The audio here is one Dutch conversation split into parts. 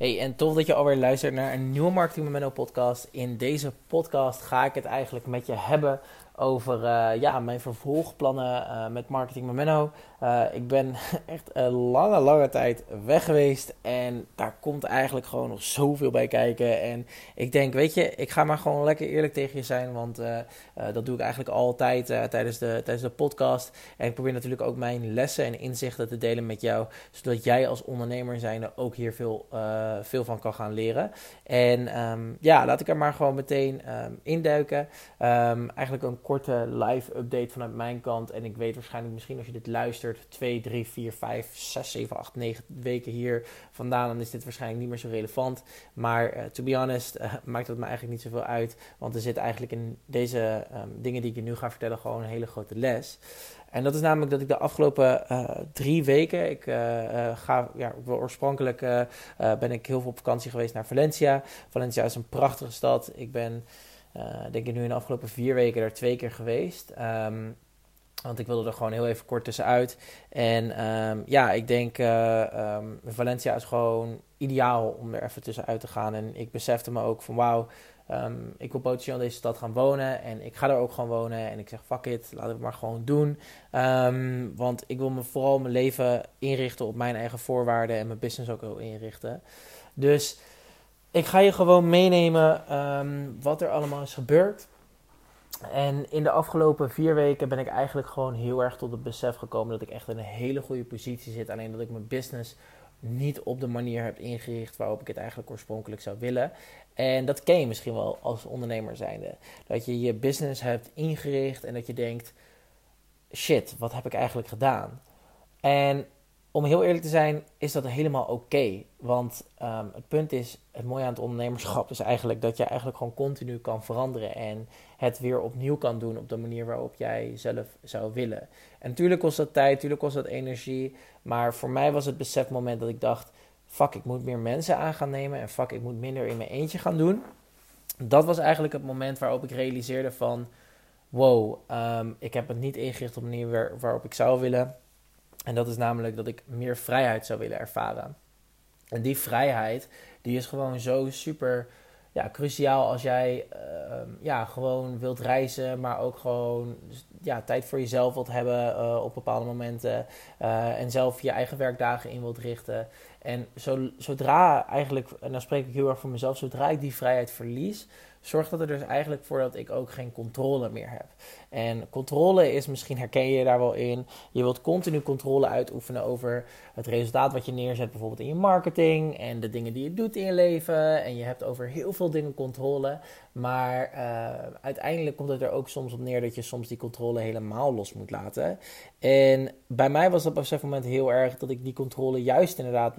Hey, en tof dat je alweer luistert naar een nieuwe Marketing Memento podcast. In deze podcast ga ik het eigenlijk met je hebben over uh, ja, mijn vervolgplannen uh, met Marketing Memento. Uh, ik ben echt een lange, lange tijd weg geweest. En daar komt eigenlijk gewoon nog zoveel bij kijken. En ik denk, weet je, ik ga maar gewoon lekker eerlijk tegen je zijn. Want dat doe ik eigenlijk altijd tijdens, de, tijdens de podcast. En ik probeer natuurlijk ook mijn lessen en inzichten te delen met jou. Zodat jij als ondernemer zijnde ook hier veel, veel van kan gaan leren. En um, ja, laat ik er maar gewoon meteen um, induiken. Um, eigenlijk een korte live update vanuit mijn kant. En ik weet waarschijnlijk misschien als je dit luistert, 2, 3, 4, 5, 6, 7, 8, 9 weken hier vandaan, dan is dit waarschijnlijk niet meer zo relevant. Maar uh, to be honest, uh, maakt het me eigenlijk niet zoveel uit. Want er zit eigenlijk in deze um, dingen die ik je nu ga vertellen gewoon een hele grote les. En dat is namelijk dat ik de afgelopen uh, drie weken, ik ga, ja, oorspronkelijk ben ik heel veel op vakantie geweest naar Valencia. Valencia is een prachtige stad. Ik ben denk ik nu in de afgelopen vier weken er twee keer geweest. Um, want ik wilde er gewoon heel even kort tussenuit. En um, ja, ik denk uh, um, Valencia is gewoon ideaal om er even tussenuit te gaan. En ik besefte me ook van wauw, ik wil potentieel deze stad gaan wonen. En ik ga er ook gewoon wonen. En ik zeg fuck it, laten we het maar gewoon doen. want ik wil me vooral mijn leven inrichten op mijn eigen voorwaarden. En mijn business ook wel inrichten. Dus ik ga je gewoon meenemen um, wat er allemaal is gebeurd. En in de afgelopen vier weken ben ik eigenlijk gewoon heel erg tot het besef gekomen dat ik echt in een hele goede positie zit. Alleen dat ik mijn business niet op de manier heb ingericht waarop ik het eigenlijk oorspronkelijk zou willen. En dat ken je misschien wel als ondernemer zijnde. Dat je je business hebt ingericht en dat je denkt, shit, wat heb ik eigenlijk gedaan? En om heel eerlijk te zijn, is dat helemaal oké. Want um, het punt is, het mooie aan het ondernemerschap is eigenlijk dat je eigenlijk gewoon continu kan veranderen en het weer opnieuw kan doen op de manier waarop jij zelf zou willen. En natuurlijk kost dat tijd, natuurlijk kost dat energie, maar voor mij was het besefmoment dat ik dacht, fuck, ik moet meer mensen aan gaan nemen en fuck, ik moet minder in mijn eentje gaan doen. Dat was eigenlijk het moment waarop ik realiseerde van, wow, um, ik heb het niet ingericht op de manier waarop ik zou willen. En dat is namelijk dat ik meer vrijheid zou willen ervaren. En die vrijheid, die is gewoon zo super ja, cruciaal als jij uh, ja, gewoon wilt reizen, maar ook gewoon ja, tijd voor jezelf wilt hebben uh, op bepaalde momenten. Uh, en zelf je eigen werkdagen in wilt richten. En zo, zodra eigenlijk, en dan spreek ik heel erg voor mezelf, zodra ik die vrijheid verlies, zorgt dat er dus eigenlijk voor dat ik ook geen controle meer heb. En controle is, misschien herken je daar wel in, je wilt continu controle uitoefenen over het resultaat wat je neerzet, bijvoorbeeld in je marketing en de dingen die je doet in je leven. En je hebt over heel veel dingen controle, maar uh, uiteindelijk komt het er ook soms op neer dat je soms die controle helemaal los moet laten. En bij mij was dat op een moment heel erg dat ik die controle juist inderdaad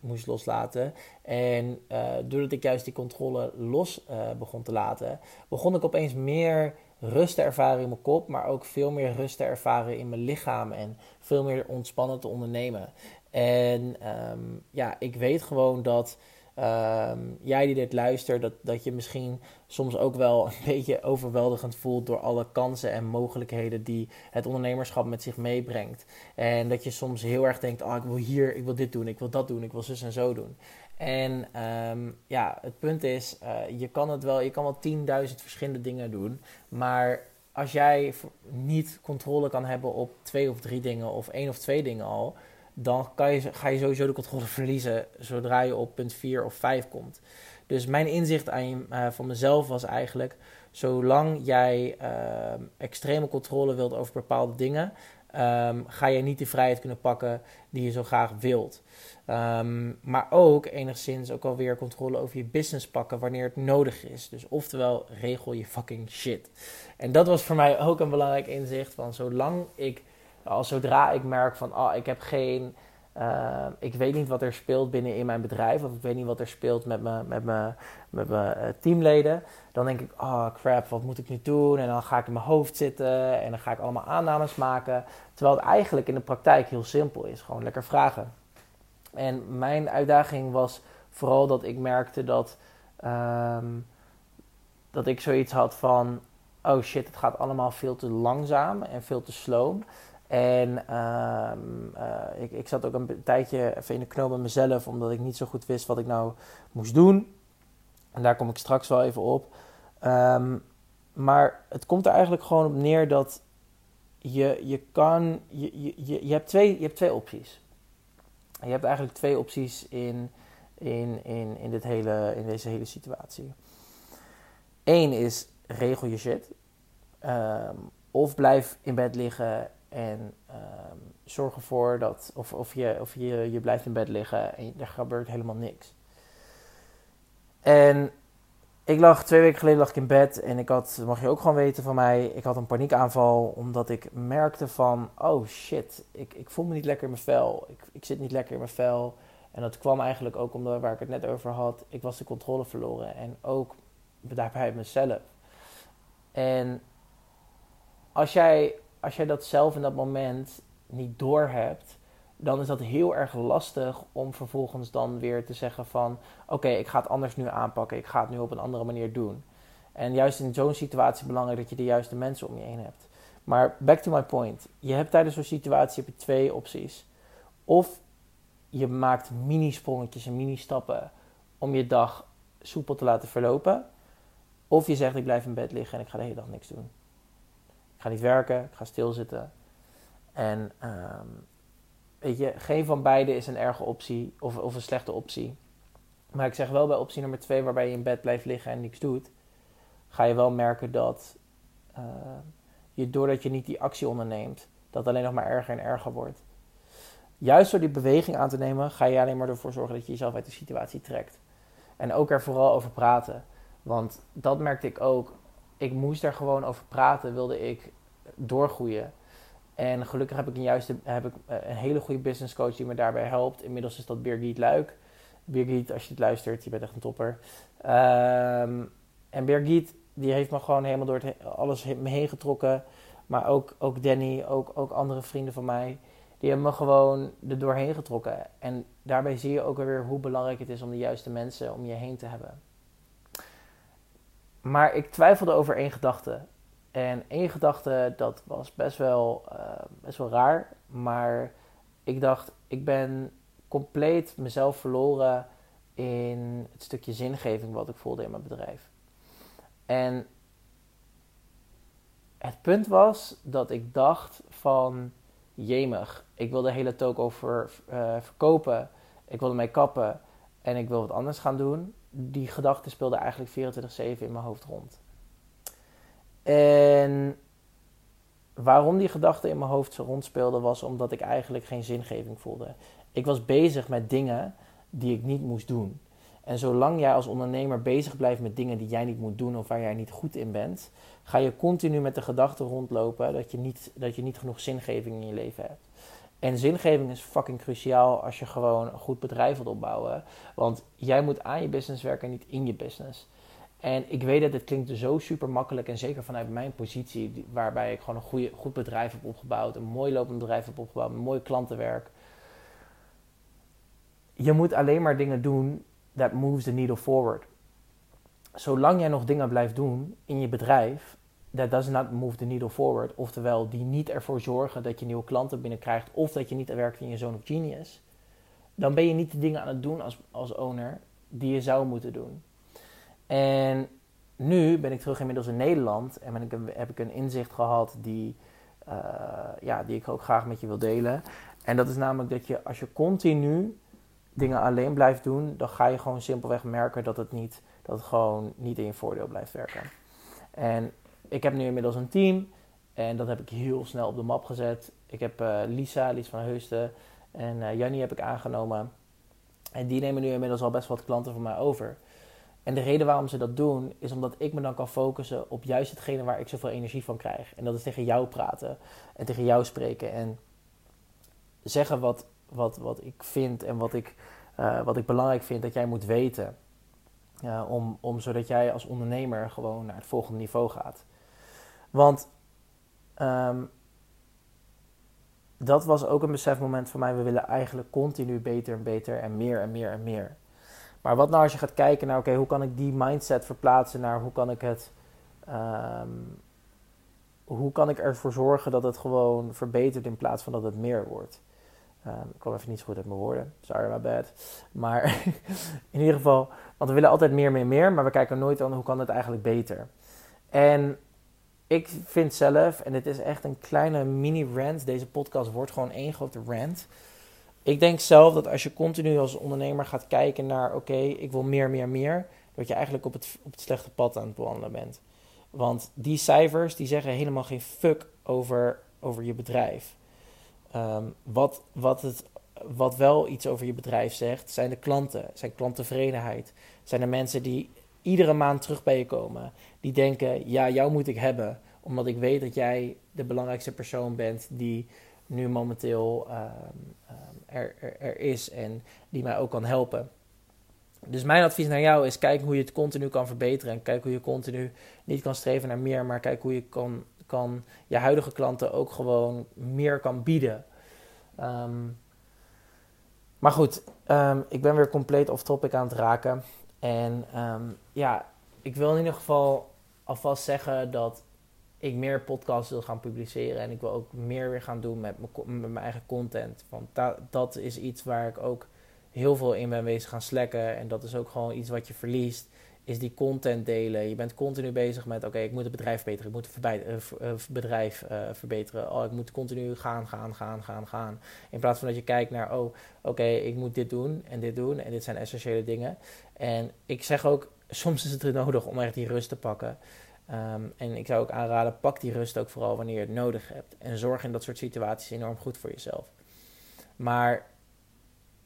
moest loslaten. En uh, doordat ik juist die controle los uh, begon te laten, begon ik opeens meer rust te ervaren in mijn kop, maar ook veel meer rust te ervaren in mijn lichaam en veel meer ontspannen te ondernemen. En um, ja, ik weet gewoon dat um, jij die dit luistert, dat, dat je misschien soms ook wel een beetje overweldigend voelt door alle kansen en mogelijkheden die het ondernemerschap met zich meebrengt. En dat je soms heel erg denkt, oh, ik wil hier, ik wil dit doen, ik wil dat doen, ik wil zus en zo doen. En um, ja, het punt is, uh, je kan het wel, je kan wel 10.000 verschillende dingen doen, maar als jij niet controle kan hebben op twee of drie dingen of één of twee dingen al, dan ga je sowieso de controle verliezen zodra je op punt 4 of 5 komt. Dus mijn inzicht aan, uh, van mezelf was eigenlijk, zolang jij uh, extreme controle wilt over bepaalde dingen, um, ga je niet de vrijheid kunnen pakken die je zo graag wilt. Um, maar ook enigszins ook alweer controle over je business pakken wanneer het nodig is. Dus oftewel, regel je fucking shit. En dat was voor mij ook een belangrijk inzicht van zolang ik als zodra ik merk van, ah, ik heb geen, uh, ik weet niet wat er speelt binnen in mijn bedrijf, of ik weet niet wat er speelt met mijn met me, met me, uh, teamleden, dan denk ik, oh crap, wat moet ik nu doen? En dan ga ik in mijn hoofd zitten en dan ga ik allemaal aannames maken. Terwijl het eigenlijk in de praktijk heel simpel is, gewoon lekker vragen. En mijn uitdaging was vooral dat ik merkte dat, um, dat ik zoiets had van, oh shit, het gaat allemaal veel te langzaam en veel te sloom. En ehm, eh, ik, ik zat ook een tijdje even in de knoop met mezelf, omdat ik niet zo goed wist wat ik nou moest doen. En daar kom ik straks wel even op. Ehm, maar het komt er eigenlijk gewoon op neer dat je, je kan. Je, je, je, hebt twee, je hebt twee opties. Je hebt eigenlijk twee opties in, in, in, in, dit hele, in deze hele situatie. Eén is regel je shit. Ehm, of blijf in bed liggen en um, zorg ervoor dat. Of, of, je, of je, je blijft in bed liggen en er gebeurt helemaal niks. En ik lag twee weken geleden lag ik in bed en ik had, mag je ook gewoon weten van mij, ik had een paniekaanval omdat ik merkte van, oh shit, ik, ik voel me niet lekker in mijn vel, ik, ik zit niet lekker in mijn vel. En dat kwam eigenlijk ook omdat, waar ik het net over had, ik was de controle verloren en ook daarbij mezelf. En als jij, als jij dat zelf in dat moment niet doorhebt, dan is dat heel erg lastig om vervolgens dan weer te zeggen van oké, ik ga het anders nu aanpakken, ik ga het nu op een andere manier doen. En juist in zo'n situatie belangrijk dat je de juiste mensen om je heen hebt. Maar back to my point. Je hebt tijdens zo'n situatie heb je twee opties. Of je maakt mini-sprongetjes en mini-stappen om je dag soepel te laten verlopen. Of je zegt ik blijf in bed liggen en ik ga de hele dag niks doen. Ik ga niet werken, ik ga stilzitten. En um, weet je, geen van beide is een erge optie of, of een slechte optie. Maar ik zeg wel bij optie nummer twee, waarbij je in bed blijft liggen en niks doet, ga je wel merken dat uh, je doordat je niet die actie onderneemt, dat alleen nog maar erger en erger wordt. Juist door die beweging aan te nemen, ga je alleen maar ervoor zorgen dat je jezelf uit de situatie trekt. En ook er vooral over praten. Want dat merkte ik ook. Ik moest er gewoon over praten, wilde ik doorgroeien. En gelukkig heb ik een, juiste, heb ik eh, een hele goede business coach die me daarbij helpt. Inmiddels is dat Birgit Luik. Birgit, als je het luistert, je bent echt een topper. Um, en Birgit, die heeft me gewoon helemaal door het, alles me heen getrokken. Maar ook, ook Danny, ook, ook andere vrienden van mij. Die hebben me gewoon er doorheen getrokken. En daarbij zie je ook weer hoe belangrijk het is om de juiste mensen om je heen te hebben. Maar ik twijfelde over één gedachte. En één gedachte, dat was best wel, uh, best wel raar. Maar ik dacht, ik ben compleet mezelf verloren in het stukje zingeving wat ik voelde in mijn bedrijf. En het punt was dat ik dacht van, jemig, ik wil de hele toko over uh, verkopen. Ik wilde mij kappen en ik wil wat anders gaan doen. Die gedachte speelde eigenlijk 24-7 in mijn hoofd rond. En waarom die gedachte in mijn hoofd zo rondspeelde, was omdat ik eigenlijk geen zingeving voelde. Ik was bezig met dingen die ik niet moest doen. En zolang jij als ondernemer bezig blijft met dingen die jij niet moet doen of waar jij niet goed in bent, ga je continu met de gedachte rondlopen dat je niet, dat je niet genoeg zingeving in je leven hebt. En zingeving is fucking cruciaal als je gewoon een goed bedrijf wilt opbouwen. Want jij moet aan je business werken, niet in je business. En ik weet dat het klinkt zo super makkelijk en zeker vanuit mijn positie, waarbij ik gewoon een goede, goed bedrijf heb opgebouwd, een mooi lopend bedrijf heb opgebouwd, een mooi klantenwerk. Je moet alleen maar dingen doen that moves the needle forward. Zolang jij nog dingen blijft doen in je bedrijf, that does not move the needle forward, oftewel die niet ervoor zorgen dat je nieuwe klanten binnenkrijgt of dat je niet werkt in je zone of genius, dan ben je niet de dingen aan het doen als, als owner die je zou moeten doen. En nu ben ik terug inmiddels in Nederland en ik heb ik een inzicht gehad die, uh, ja, die ik ook graag met je wil delen. En dat is namelijk dat je als je continu dingen alleen blijft doen, dan ga je gewoon simpelweg merken dat het, niet, dat het gewoon niet in je voordeel blijft werken. En ik heb nu inmiddels een team en dat heb ik heel snel op de map gezet. Ik heb uh, Lisa, Lies van Heusten en uh, Jannie heb ik aangenomen. En die nemen nu inmiddels al best wat klanten van mij over. En de reden waarom ze dat doen, is omdat ik me dan kan focussen op juist hetgene waar ik zoveel energie van krijg. En dat is tegen jou praten en tegen jou spreken en zeggen wat, wat, wat ik vind en wat ik, uh, wat ik belangrijk vind dat jij moet weten. Om, om, zodat jij als ondernemer gewoon naar het volgende niveau gaat. Want um, dat was ook een besefmoment voor mij. We willen eigenlijk continu beter en beter en meer en meer en meer. Maar wat nou als je gaat kijken naar, oké, hoe kan ik die mindset verplaatsen naar hoe kan ik het, um, hoe kan ik ervoor zorgen dat het gewoon verbetert in plaats van dat het meer wordt? Um, ik kwam even niet zo goed uit mijn woorden. Sorry, my bad. Maar in ieder geval, want we willen altijd meer, meer, meer. Maar we kijken nooit aan hoe kan het eigenlijk beter. En ik vind zelf, en het is echt een kleine mini-rant. Deze podcast wordt gewoon één grote rant. Ik denk zelf dat als je continu als ondernemer gaat kijken naar... Oké, ik wil meer, meer, meer. Dat je eigenlijk op het, op het slechte pad aan het bewandelen bent. Want die cijfers die zeggen helemaal geen fuck over, over je bedrijf. Ehm, wat, wat, het, wat wel iets over je bedrijf zegt, zijn de klanten, zijn klanttevredenheid. Zijn de mensen die iedere maand terug bij je komen. Die denken, ja, jou moet ik hebben. Omdat ik weet dat jij de belangrijkste persoon bent die nu momenteel ehm, ehm, er, er, is en die mij ook kan helpen. Dus mijn advies naar jou is: kijk hoe je het continu kan verbeteren. En kijk hoe je continu niet kan streven naar meer, maar kijk hoe je kan, kan je huidige klanten ook gewoon meer kan bieden. Ehm, maar goed, ik ben weer compleet off topic aan het raken. En um, ja, ik wil in ieder geval alvast zeggen dat ik meer podcasts wil gaan publiceren. En ik wil ook meer weer gaan doen met, mijn eigen content. Want da dat is iets waar ik ook heel veel in ben bezig gaan slekken. En dat is ook gewoon iets wat je verliest. Is die content delen. Je bent continu bezig met: oké, ik moet het bedrijf verbeteren. Ik moet het uh, bedrijf uh, verbeteren. Oh, ik moet continu gaan, gaan, gaan, gaan, gaan. In plaats van dat je kijkt naar: oh, oké, ik moet dit doen en dit doen. En dit zijn essentiële dingen. En ik zeg ook: soms is het nodig om echt die rust te pakken. Um, en ik zou ook aanraden: pak die rust ook vooral wanneer je het nodig hebt. En zorg in dat soort situaties enorm goed voor jezelf. Maar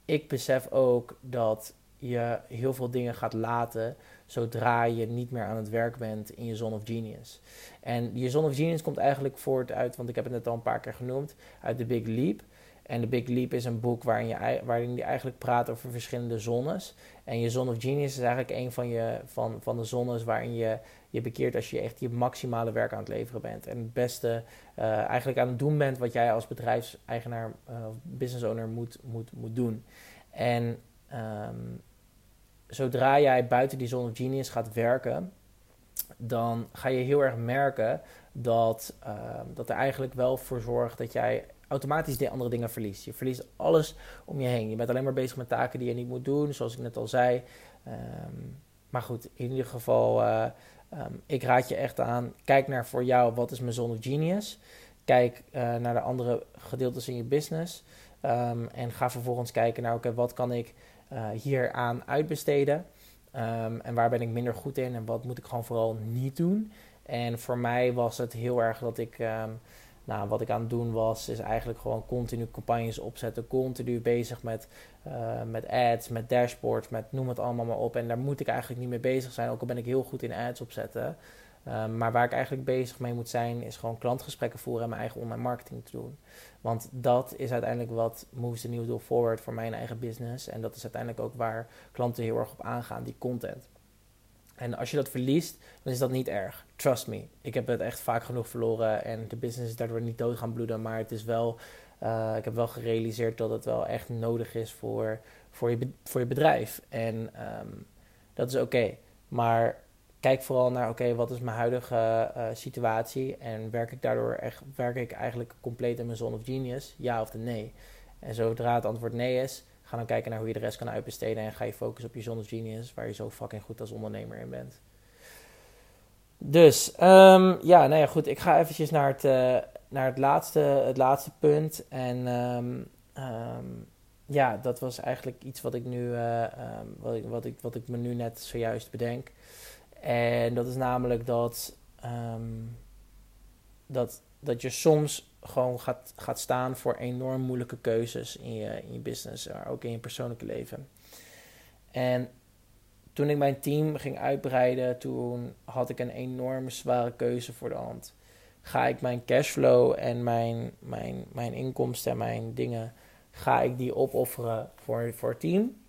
ik besef ook dat je heel veel dingen gaat laten zodra je niet meer aan het werk bent in je Zone of Genius. En je Zone of Genius komt eigenlijk voort uit, want ik heb het net al een paar keer genoemd, uit The Big Leap. En The Big Leap is een boek waarin je, waarin je eigenlijk praat over verschillende zones. En je Zone of Genius is eigenlijk een van, je, van, van de zones waarin je je bekeert als je echt je maximale werk aan het leveren bent. En het beste uh, eigenlijk aan het doen bent wat jij als bedrijfseigenaar of uh, business owner moet, moet, moet doen. En um, zodra jij buiten die zone of genius gaat werken, dan ga je heel erg merken dat, um, dat er eigenlijk wel voor zorgt dat jij automatisch de andere dingen verliest. Je verliest alles om je heen. Je bent alleen maar bezig met taken die je niet moet doen, zoals ik net al zei. Um, maar goed, in ieder geval, uh, um, ik raad je echt aan, kijk naar voor jou wat is mijn zone of genius. Kijk uh, naar de andere gedeeltes in je business. En ga vervolgens kijken naar, oké, wat kan ik uh, hier aan uitbesteden? Um, en waar ben ik minder goed in en wat moet ik gewoon vooral niet doen? En voor mij was het heel erg dat ik, um, nou, wat ik aan het doen was, is eigenlijk gewoon continu campagnes opzetten, continu bezig met, uh, met ads, met dashboards, met noem het allemaal maar op. En daar moet ik eigenlijk niet mee bezig zijn, ook al ben ik heel goed in ads opzetten. Um, maar waar ik eigenlijk bezig mee moet zijn, is gewoon klantgesprekken voeren en mijn eigen online marketing te doen. Want dat is uiteindelijk wat moves the needle forward voor mijn eigen business. En dat is uiteindelijk ook waar klanten heel erg op aangaan, die content. En als je dat verliest, dan is dat niet erg. Trust me. Ik heb het echt vaak genoeg verloren en de business is daardoor niet dood gaan bloeden. Maar het is wel, uh, ik heb wel gerealiseerd dat het wel echt nodig is voor, voor, je, voor je bedrijf. En um, dat is oké. Maar kijk vooral naar, oké, wat is mijn huidige uh, situatie en werk ik daardoor echt, werk ik eigenlijk compleet in mijn zone of genius, ja of nee? En zodra het antwoord nee is, ga dan kijken naar hoe je de rest kan uitbesteden en ga je focussen op je zone of genius, waar je zo fucking goed als ondernemer in bent. Dus, um, ja, nou ja, goed, ik ga eventjes naar het, uh, naar het, laatste, het laatste punt en... Um, um, ja, dat was eigenlijk iets wat ik nu, uh, wat, ik, wat, ik, wat ik me nu net zojuist bedenk. En dat is namelijk dat, um, dat, dat je soms gewoon gaat, gaat staan voor enorm moeilijke keuzes in je, in je business, maar ook in je persoonlijke leven. En toen ik mijn team ging uitbreiden, toen had ik een enorm zware keuze voor de hand. Ga ik mijn cashflow en mijn, mijn, mijn inkomsten en mijn dingen, ga ik die opofferen voor, voor het team?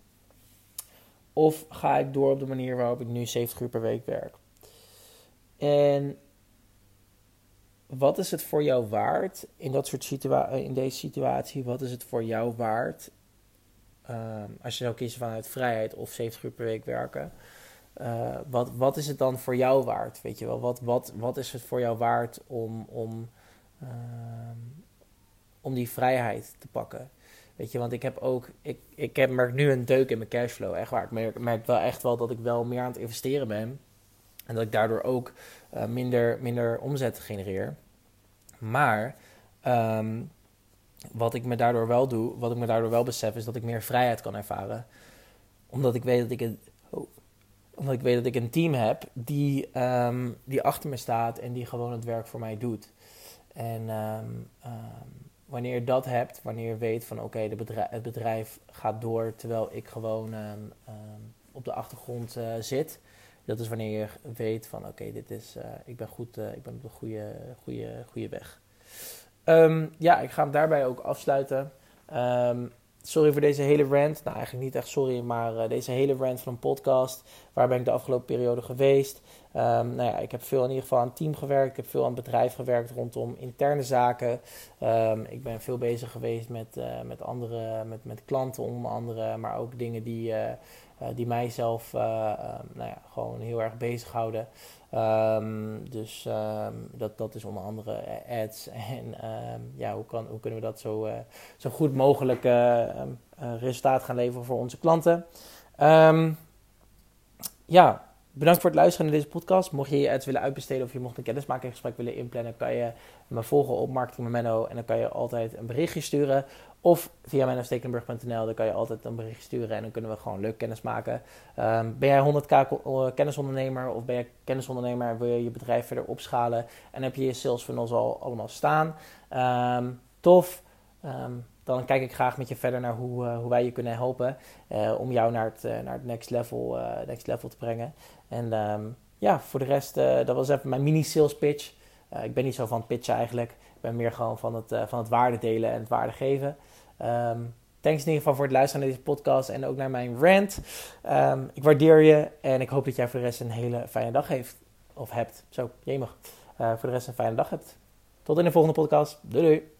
Of ga ik door op de manier waarop ik nu 70 uur per week werk? En wat is het voor jou waard in, dat soort situa in deze situatie? Wat is het voor jou waard um, als je zou kiezen vanuit vrijheid of 70 uur per week werken? uh, wat, wat is het dan voor jou waard? Weet je wel, wat, wat, wat is het voor jou waard om, om, uh, om die vrijheid te pakken? Weet je, want ik heb ook, ik, ik heb, merk nu een deuk in mijn cashflow, echt waar. Ik merk, merk wel echt wel dat ik wel meer aan het investeren ben. En dat ik daardoor ook uh, minder, minder omzet genereer. Maar um, wat ik me daardoor wel doe, wat ik me daardoor wel besef, is dat ik meer vrijheid kan ervaren. Omdat ik weet dat ik een, oh, omdat ik weet dat ik een team heb die, um, die achter me staat en die gewoon het werk voor mij doet. En um, wanneer je dat hebt, wanneer je weet van oké, okay, bedrijf, het bedrijf gaat door terwijl ik gewoon op de achtergrond uh, zit. Dat is wanneer je weet van oké, dit is, uh, ik ben goed, uh, ik ben op de goede, goede, goede weg. Um, ja, ik ga hem daarbij ook afsluiten. Sorry voor deze hele rant. Nou, eigenlijk niet echt sorry, maar deze hele rant van een podcast. Waar ben ik de afgelopen periode geweest? Um, nou ja, ik heb veel in ieder geval aan team gewerkt. Ik heb veel aan het bedrijf gewerkt rondom interne zaken. ik ben veel bezig geweest met, uh, met andere, met, met klanten onder andere. Maar ook dingen die, uh, die mijzelf nou ja, gewoon heel erg bezighouden. Um, dus dat, dat is onder andere ads. En ja, hoe, kan, hoe kunnen we dat zo, zo goed mogelijk resultaat gaan leveren voor onze klanten. ja, bedankt voor het luisteren naar deze podcast. Mocht je je willen uitbesteden of je mocht een kennismakingsgesprek willen inplannen, kan je me volgen op Marketing Memento en dan kan je altijd een berichtje sturen. Of via mennostekelenburg.nl, dan kan je altijd een bericht sturen en dan kunnen we gewoon leuk kennis maken. Um, ben jij 100k eh, kennisondernemer of ben je kennisondernemer en wil je je bedrijf verder opschalen en heb je je sales funnels al allemaal staan? Um, tof. Um, dan kijk ik graag met je verder naar hoe, uh, hoe wij je kunnen helpen uh, om jou naar het, naar het next, level, next level te brengen. En ja, voor de rest, dat was even mijn mini sales pitch. ik ben niet zo van pitchen eigenlijk. Ik ben meer gewoon van het, van het waarde delen en het waarde geven. Um, thanks in ieder geval voor het luisteren naar deze podcast en ook naar mijn rant. Um, ik waardeer je en ik hoop dat jij voor de rest een hele fijne dag heeft. Of hebt. Zo, jemig. Uh, voor de rest een fijne dag hebt. Tot in de volgende podcast. Doei doei.